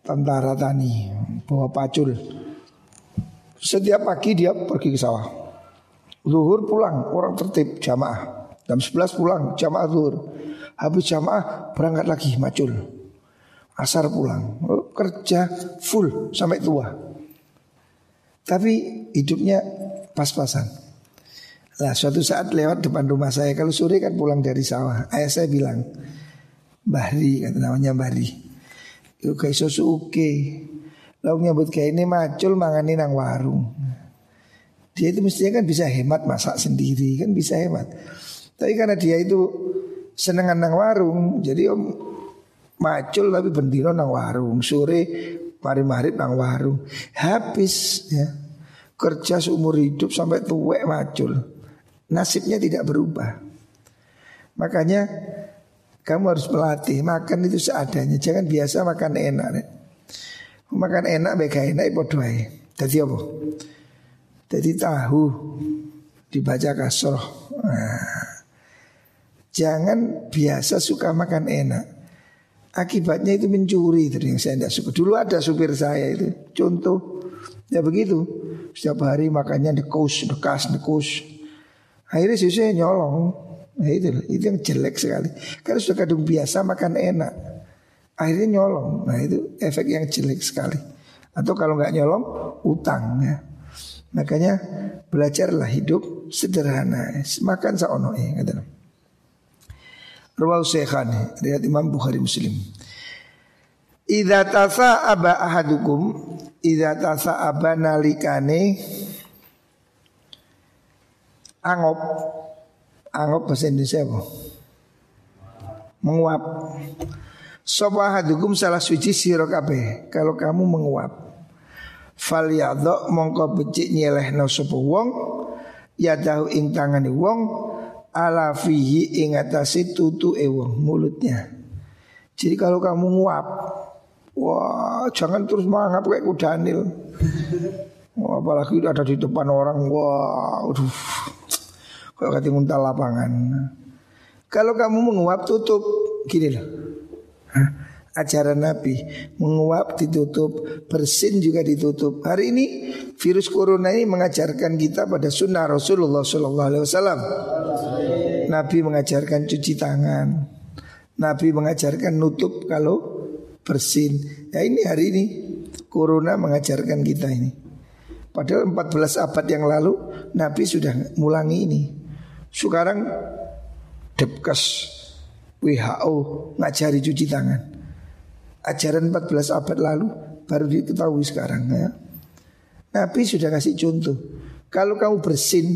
tentara tani bawa pacul. Setiap pagi dia pergi ke sawah. Luhur pulang, orang tertib jamaah. Jam 11 pulang jamaah zuhur. Habis jamaah berangkat lagi macul. Asar pulang. Oh, kerja full sampai tua. Tapi hidupnya pas-pasan. Nah suatu saat lewat depan rumah saya Kalau sore kan pulang dari sawah. Ayah saya bilang Bahri kata namanya Bahri Itu kayak susu oke Lalu nyebut kayak ini macul mangani nang warung. Dia itu mestinya kan bisa hemat masak sendiri Kan bisa hemat. Tapi karena dia itu senengan nang warung, jadi om macul tapi bendino nang warung, sore mari-mari nang warung, habis ya kerja seumur hidup sampai tua macul, nasibnya tidak berubah. Makanya kamu harus melatih makan itu seadanya, jangan biasa makan enak. Nek. Makan enak baik enak podo Jadi apa? Jadi tahu dibaca kasroh. Nah, Jangan biasa suka makan enak. Akibatnya itu mencuri itu yang saya tidak suka. Dulu ada supir saya itu contoh ya begitu. Setiap hari makannya dekus, dekas, dekus. Akhirnya saya nyolong. Nah itu itu yang jelek sekali. Karena sudah kadung biasa makan enak. Akhirnya nyolong. Nah itu efek yang jelek sekali. Atau kalau nggak nyolong, utang ya. Makanya belajarlah hidup sederhana. Makan saono ya. Rawal Syekhani Riat Imam Bukhari Muslim Idza aba ahadukum Idza aba nalikane Angop Angop bahasa Indonesia apa? Menguap Sopa ahadukum salah suci siro kabeh Kalau kamu menguap Fal yadok mongko becik nyelehno sopa wong Yadahu ing tangani wong ala fihi ingatasi tutu ewong mulutnya. Jadi kalau kamu nguap, wah jangan terus mangap kayak kudanil. Wah, apalagi ada di depan orang, wah, aduh, kalau kata muntah lapangan. Kalau kamu menguap tutup, gini loh. Ajaran Nabi menguap ditutup, bersin juga ditutup. Hari ini virus corona ini mengajarkan kita pada sunnah Rasulullah Wasallam. Nabi mengajarkan cuci tangan. Nabi mengajarkan nutup kalau bersin. Ya ini hari ini corona mengajarkan kita ini. Padahal 14 abad yang lalu Nabi sudah mulangi ini. Sekarang Depkes WHO ngajari cuci tangan ajaran 14 abad lalu baru diketahui sekarang ya. Nabi sudah kasih contoh. Kalau kamu bersin,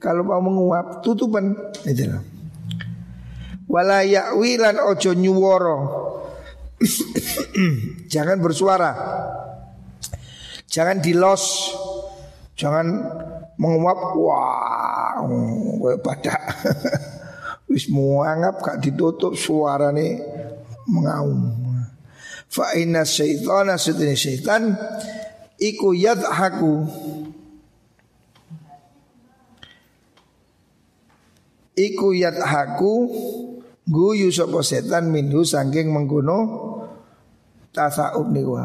kalau mau menguap, tutupan itu loh. Wala ojo nyuworo. Jangan bersuara. Jangan dilos. Jangan menguap wah pada wis muangap gak ditutup suara nih mengaum. Fa inna syaitana sutini syaitan Iku yadhaku Iku yadhaku Guyu sopo setan minhu sangking mengguno Tasa'ub niku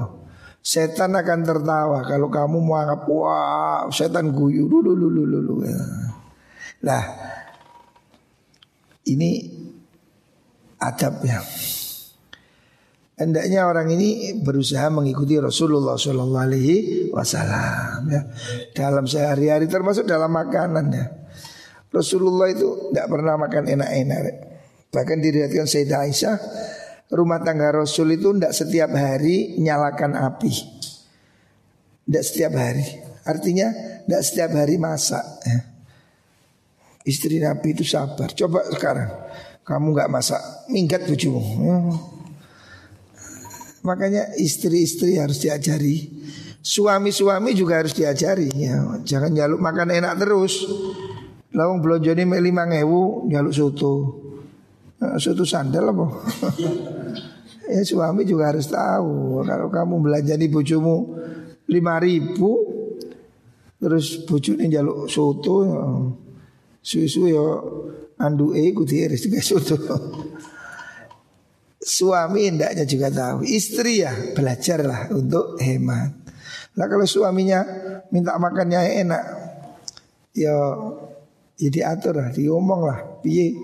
Setan akan tertawa kalau kamu mau anggap wah setan guyu dulu dulu dulu. Lah ini adab ya. Hendaknya orang ini berusaha mengikuti Rasulullah Shallallahu Alaihi Wasallam ya. dalam sehari-hari termasuk dalam makanan ya. Rasulullah itu tidak pernah makan enak-enak. Bahkan diriwayatkan Sayyidah Aisyah, rumah tangga Rasul itu tidak setiap hari nyalakan api. Tidak setiap hari. Artinya tidak setiap hari masak. Ya. Istri Nabi itu sabar. Coba sekarang kamu nggak masak, minggat bujumu. Ya. Makanya istri-istri harus diajari Suami-suami juga harus diajari ya. Jangan jaluk makan enak terus Lawang belum jadi lima ngewu jaluk soto nah, Soto sandal apa Ya suami juga harus tahu Kalau kamu belanja di bojomu lima ribu Terus bojone jaluk soto ya. Susu ya andu e kudu juga soto Suami hendaknya juga tahu Istri ya belajarlah untuk hemat. Nah kalau suaminya minta makannya enak Ya Ya diatur lah, diomong lah. Piye?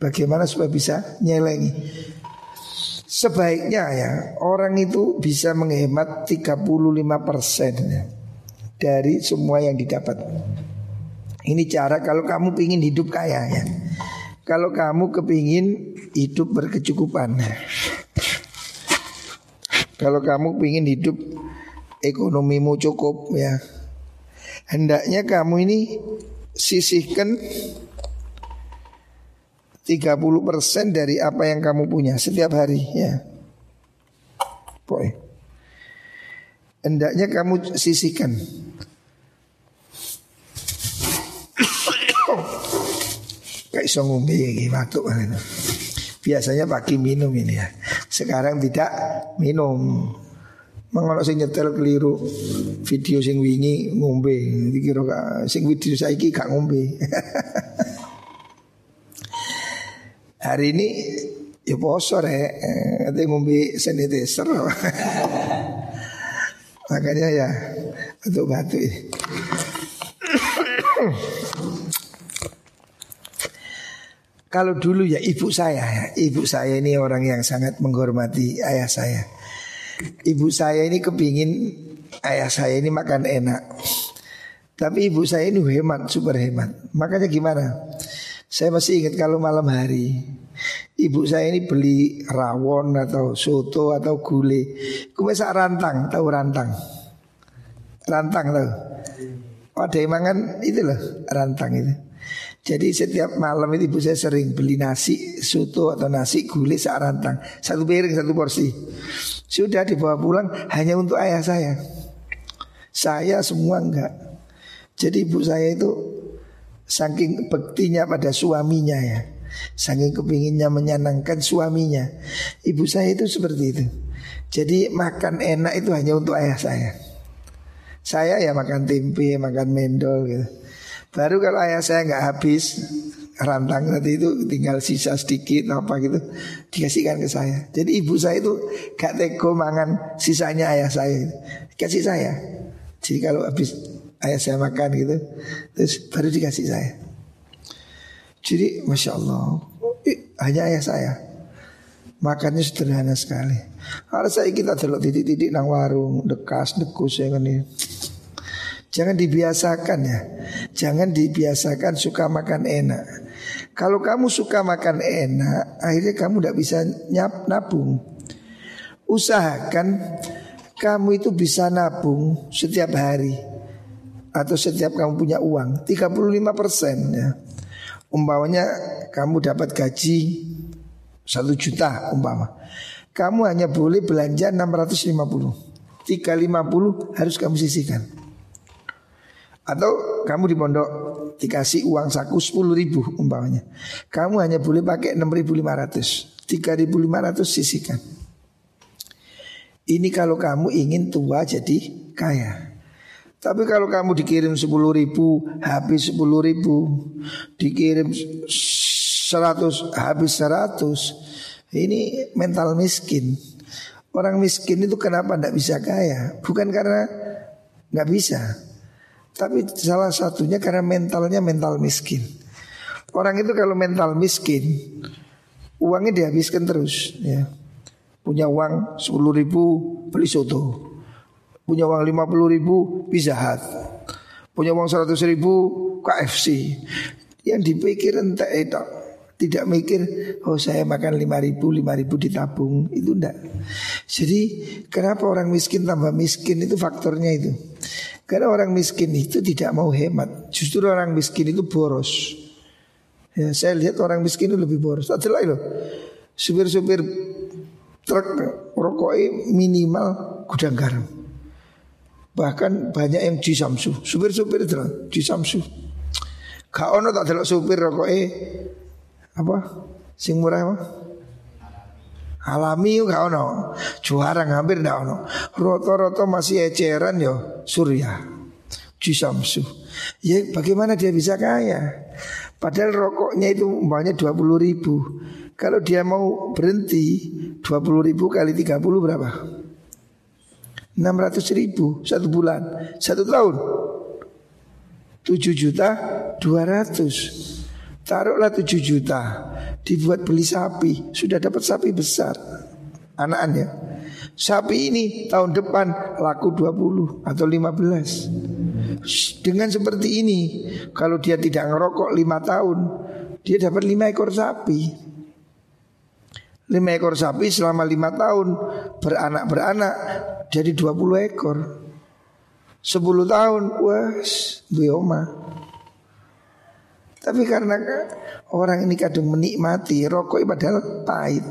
Bagaimana supaya bisa nyelengi? Sebaiknya ya Orang itu bisa menghemat 35% ya, Dari semua yang didapat Ini cara kalau kamu ingin hidup kaya ya. Kalau kamu kepingin hidup berkecukupan. Kalau kamu ingin hidup ekonomimu cukup ya. Hendaknya kamu ini sisihkan 30% dari apa yang kamu punya setiap hari ya. Boy. Hendaknya kamu sisihkan iso ngombe iki batuk Biasanya pagi minum ini ya. Sekarang tidak minum. Mengono sing nyetel keliru video sing wingi ngombe. Dikira sing video saiki gak ngombe. Hari ini ya poso rek. Nanti ngombe sanitizer. Makanya ya untuk batu Kalau dulu ya ibu saya ya, ibu saya ini orang yang sangat menghormati ayah saya. Ibu saya ini kepingin ayah saya ini makan enak. Tapi ibu saya ini hemat, super hemat. Makanya gimana? Saya masih ingat kalau malam hari Ibu saya ini beli rawon atau soto atau gulai Kumesak rantang, tahu rantang? Rantang tahu? Oh ada yang makan itu loh, rantang itu jadi setiap malam itu ibu saya sering beli nasi soto atau nasi gulai sak rantang satu piring satu porsi. Sudah dibawa pulang hanya untuk ayah saya. Saya semua enggak. Jadi ibu saya itu saking bektinya pada suaminya ya. Saking kepinginnya menyenangkan suaminya. Ibu saya itu seperti itu. Jadi makan enak itu hanya untuk ayah saya. Saya ya makan tempe, makan mendol gitu. Baru kalau ayah saya nggak habis rantang tadi itu tinggal sisa sedikit apa gitu dikasihkan ke saya. Jadi ibu saya itu gak teko mangan sisanya ayah saya kasih saya. Jadi kalau habis ayah saya makan gitu terus baru dikasih saya. Jadi masya Allah hanya ayah saya makannya sederhana sekali. Kalau saya kita telok titik-titik nang warung dekas dekus ya kan ini. Jangan dibiasakan ya. Jangan dibiasakan suka makan enak. Kalau kamu suka makan enak, akhirnya kamu tidak bisa nyap nabung. Usahakan kamu itu bisa nabung setiap hari atau setiap kamu punya uang 35 persen ya. Umpamanya kamu dapat gaji satu juta umpama. Kamu hanya boleh belanja 650. 350 harus kamu sisihkan. Atau kamu di pondok dikasih uang saku 10 ribu umpamanya. Kamu hanya boleh pakai 6.500 3.500 sisihkan. Ini kalau kamu ingin tua jadi kaya. Tapi kalau kamu dikirim 10 ribu Habis 10 ribu. Dikirim 100 Habis 100 Ini mental miskin. Orang miskin itu kenapa tidak bisa kaya? Bukan karena nggak bisa tapi salah satunya karena mentalnya mental miskin. Orang itu kalau mental miskin, uangnya dihabiskan terus. Ya. Punya uang 10 ribu beli soto. Punya uang 50 ribu pizza hut. Punya uang 100 ribu KFC. Yang dipikir entah itu tidak mikir oh saya makan 5 ribu 5 ribu ditabung itu enggak jadi kenapa orang miskin tambah miskin itu faktornya itu karena orang miskin itu tidak mau hemat. Justru orang miskin itu boros. Ya, saya lihat orang miskin itu lebih boros. Ada lagi loh. Supir-supir truk rokoknya minimal gudang garam. Bahkan banyak yang di Samsu. Supir-supir itu di Samsu. Gak ono tak delok supir rokoknya apa? Sing murah apa? Alami gak ono. Juara hampir gak ono. Roto-roto masih eceran yo Surya. Jisamsu Ya bagaimana dia bisa kaya? Padahal rokoknya itu umpamanya 20 ribu. Kalau dia mau berhenti 20 ribu kali 30 berapa? 600 ribu Satu bulan. Satu tahun. 7 juta 200 Taruhlah 7 juta dibuat beli sapi, sudah dapat sapi besar. Anakannya. Sapi ini tahun depan laku 20 atau 15. Dengan seperti ini, kalau dia tidak ngerokok 5 tahun, dia dapat 5 ekor sapi. 5 ekor sapi selama 5 tahun beranak-beranak jadi 20 ekor. 10 tahun, wah, bioma. Tapi karena orang ini kadang menikmati rokok padahal pahit.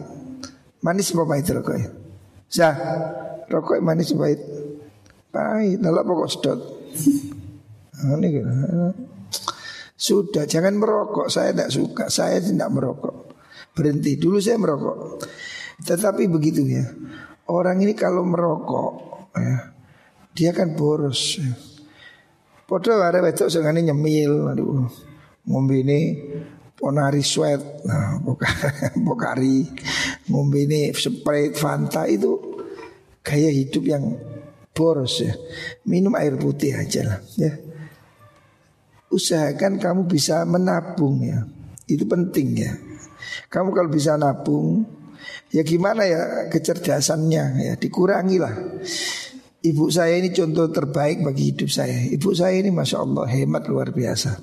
Manis apa pahit rokok? Sah, rokok manis pahit? Pahit, nolak pokok sedot. Nah, ini gitu. Sudah jangan merokok, saya tidak suka, saya tidak merokok. Berhenti, dulu saya merokok. Tetapi begitu ya, orang ini kalau merokok, ya, dia kan boros. Ya. Padahal ada wedok sengaja nyemil, aduh ngombe ini Ponari sweat, nah, Pokari, ngombe ini Sprite, Fanta itu gaya hidup yang boros ya. Minum air putih aja lah ya. Usahakan kamu bisa menabung ya. Itu penting ya. Kamu kalau bisa nabung, ya gimana ya kecerdasannya ya dikurangi lah. Ibu saya ini contoh terbaik bagi hidup saya. Ibu saya ini masya Allah hemat luar biasa.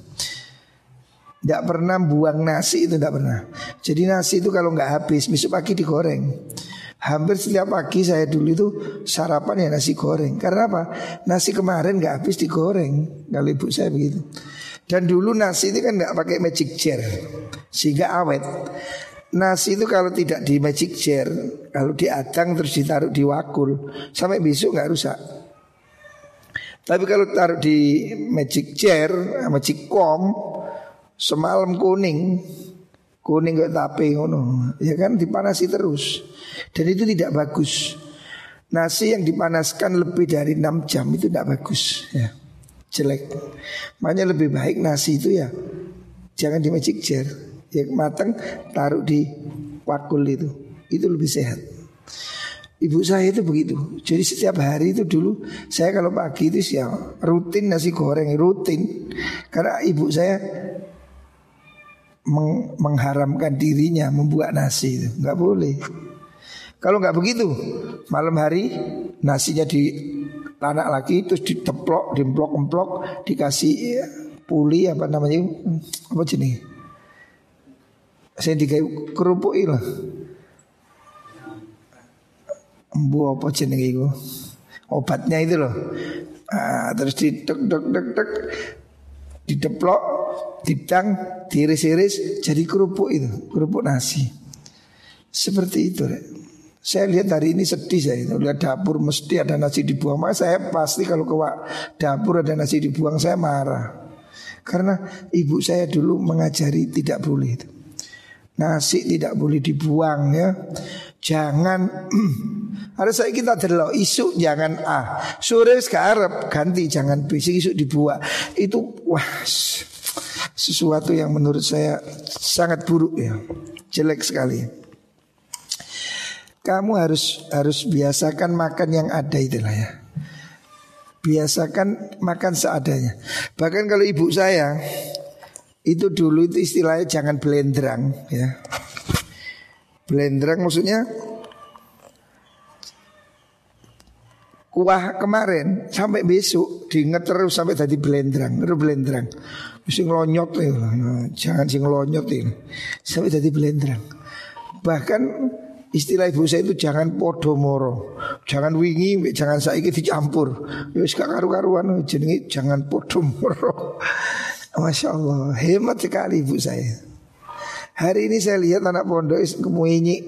Tidak pernah buang nasi itu tidak pernah. Jadi nasi itu kalau nggak habis besok pagi digoreng. Hampir setiap pagi saya dulu itu sarapan ya nasi goreng. Karena apa? Nasi kemarin nggak habis digoreng. Kalau ibu saya begitu. Dan dulu nasi itu kan nggak pakai magic jar, sehingga awet. Nasi itu kalau tidak di magic jar, kalau diadang terus ditaruh di wakul, sampai besok nggak rusak. Tapi kalau taruh di magic jar, magic com, Semalam kuning. Kuning kayak tape ngono. Ya kan dipanasi terus. Dan itu tidak bagus. Nasi yang dipanaskan lebih dari 6 jam itu tidak bagus. Ya Jelek. Makanya lebih baik nasi itu ya Jangan di magic jar. Ya matang taruh di wakul itu. Itu lebih sehat. Ibu saya itu begitu. Jadi setiap hari itu dulu saya kalau pagi itu ya rutin nasi goreng rutin. Karena ibu saya meng mengharamkan dirinya membuat nasi itu nggak boleh. Kalau nggak begitu malam hari nasinya di tanah lagi terus diteplok, dimplok-emplok, dikasih ya, puli apa namanya apa jenis? Saya dikai kerupuk lah. Embu apa jenis itu? Obatnya itu loh. Ah, terus didek dek dek dek dideplok, didang, diiris-iris jadi kerupuk itu, kerupuk nasi. Seperti itu, Rek. Saya lihat hari ini sedih saya itu lihat dapur mesti ada nasi dibuang. Maka saya pasti kalau ke dapur ada nasi dibuang saya marah. Karena ibu saya dulu mengajari tidak boleh itu. Nasi tidak boleh dibuang ya. Jangan Ada saya kita delok isu jangan A. Sore sekarang ganti jangan B. Isu dibuat. Itu wah sesuatu yang menurut saya sangat buruk ya. Jelek sekali. Kamu harus harus biasakan makan yang ada itulah ya. Biasakan makan seadanya. Bahkan kalau ibu saya itu dulu itu istilahnya jangan blendrang ya. Blendrang maksudnya kuah kemarin sampai besok diinget terus sampai tadi blendrang, terus blendrang. Mesti ngelonyot ya, jangan sih ngelonyot ini. Sampai tadi blendrang. Bahkan istilah ibu saya itu jangan podomoro, jangan wingi, jangan saiki dicampur. Wis gak karu-karuan jenenge jangan podomoro. Masya Allah, hemat sekali ibu saya. Hari ini saya lihat anak pondok kemuinyi.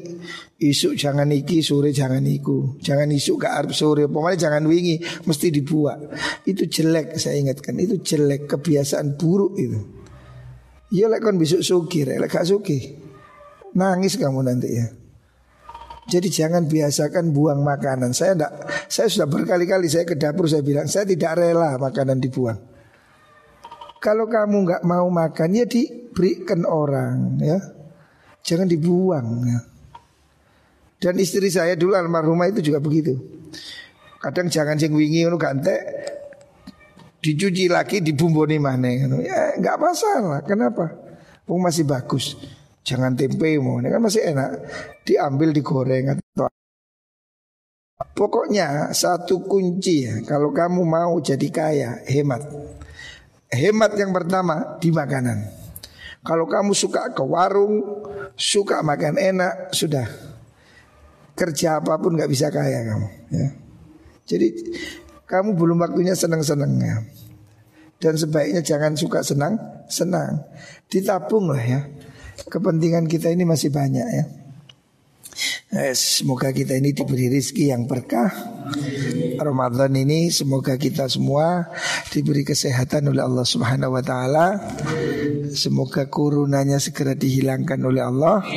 Isuk jangan iki, sore jangan iku. Jangan isuk ke arab sore. Pokoknya jangan wingi, mesti dibuat Itu jelek saya ingatkan. Itu jelek, kebiasaan buruk itu. Ya lek kon besok suki, lek gak suki Nangis kamu nanti ya. Jadi jangan biasakan buang makanan. Saya enggak, saya sudah berkali-kali saya ke dapur saya bilang saya tidak rela makanan dibuang. Kalau kamu nggak mau makan ya diberikan orang ya. Jangan dibuang ya. Dan istri saya dulu almarhumah itu juga begitu. Kadang jangan sing wingi ngono gante dicuci lagi dibumboni mana ya nggak masalah. Kenapa? Pung masih bagus. Jangan tempe mau kan masih enak. Diambil digoreng atau pokoknya satu kunci ya kalau kamu mau jadi kaya hemat hemat yang pertama di makanan kalau kamu suka ke warung suka makan enak sudah kerja apa pun nggak bisa kaya kamu. Ya. Jadi kamu belum waktunya senang-senangnya. Dan sebaiknya jangan suka senang, senang. Ditabung lah ya. Kepentingan kita ini masih banyak ya. Eh, semoga kita ini diberi rizki yang berkah Ramadan ini semoga kita semua diberi kesehatan oleh Allah Subhanahu wa taala. Semoga kurunanya segera dihilangkan oleh Allah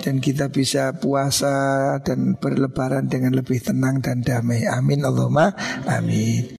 dan kita bisa puasa dan berlebaran dengan lebih tenang dan damai. Amin Allahumma amin.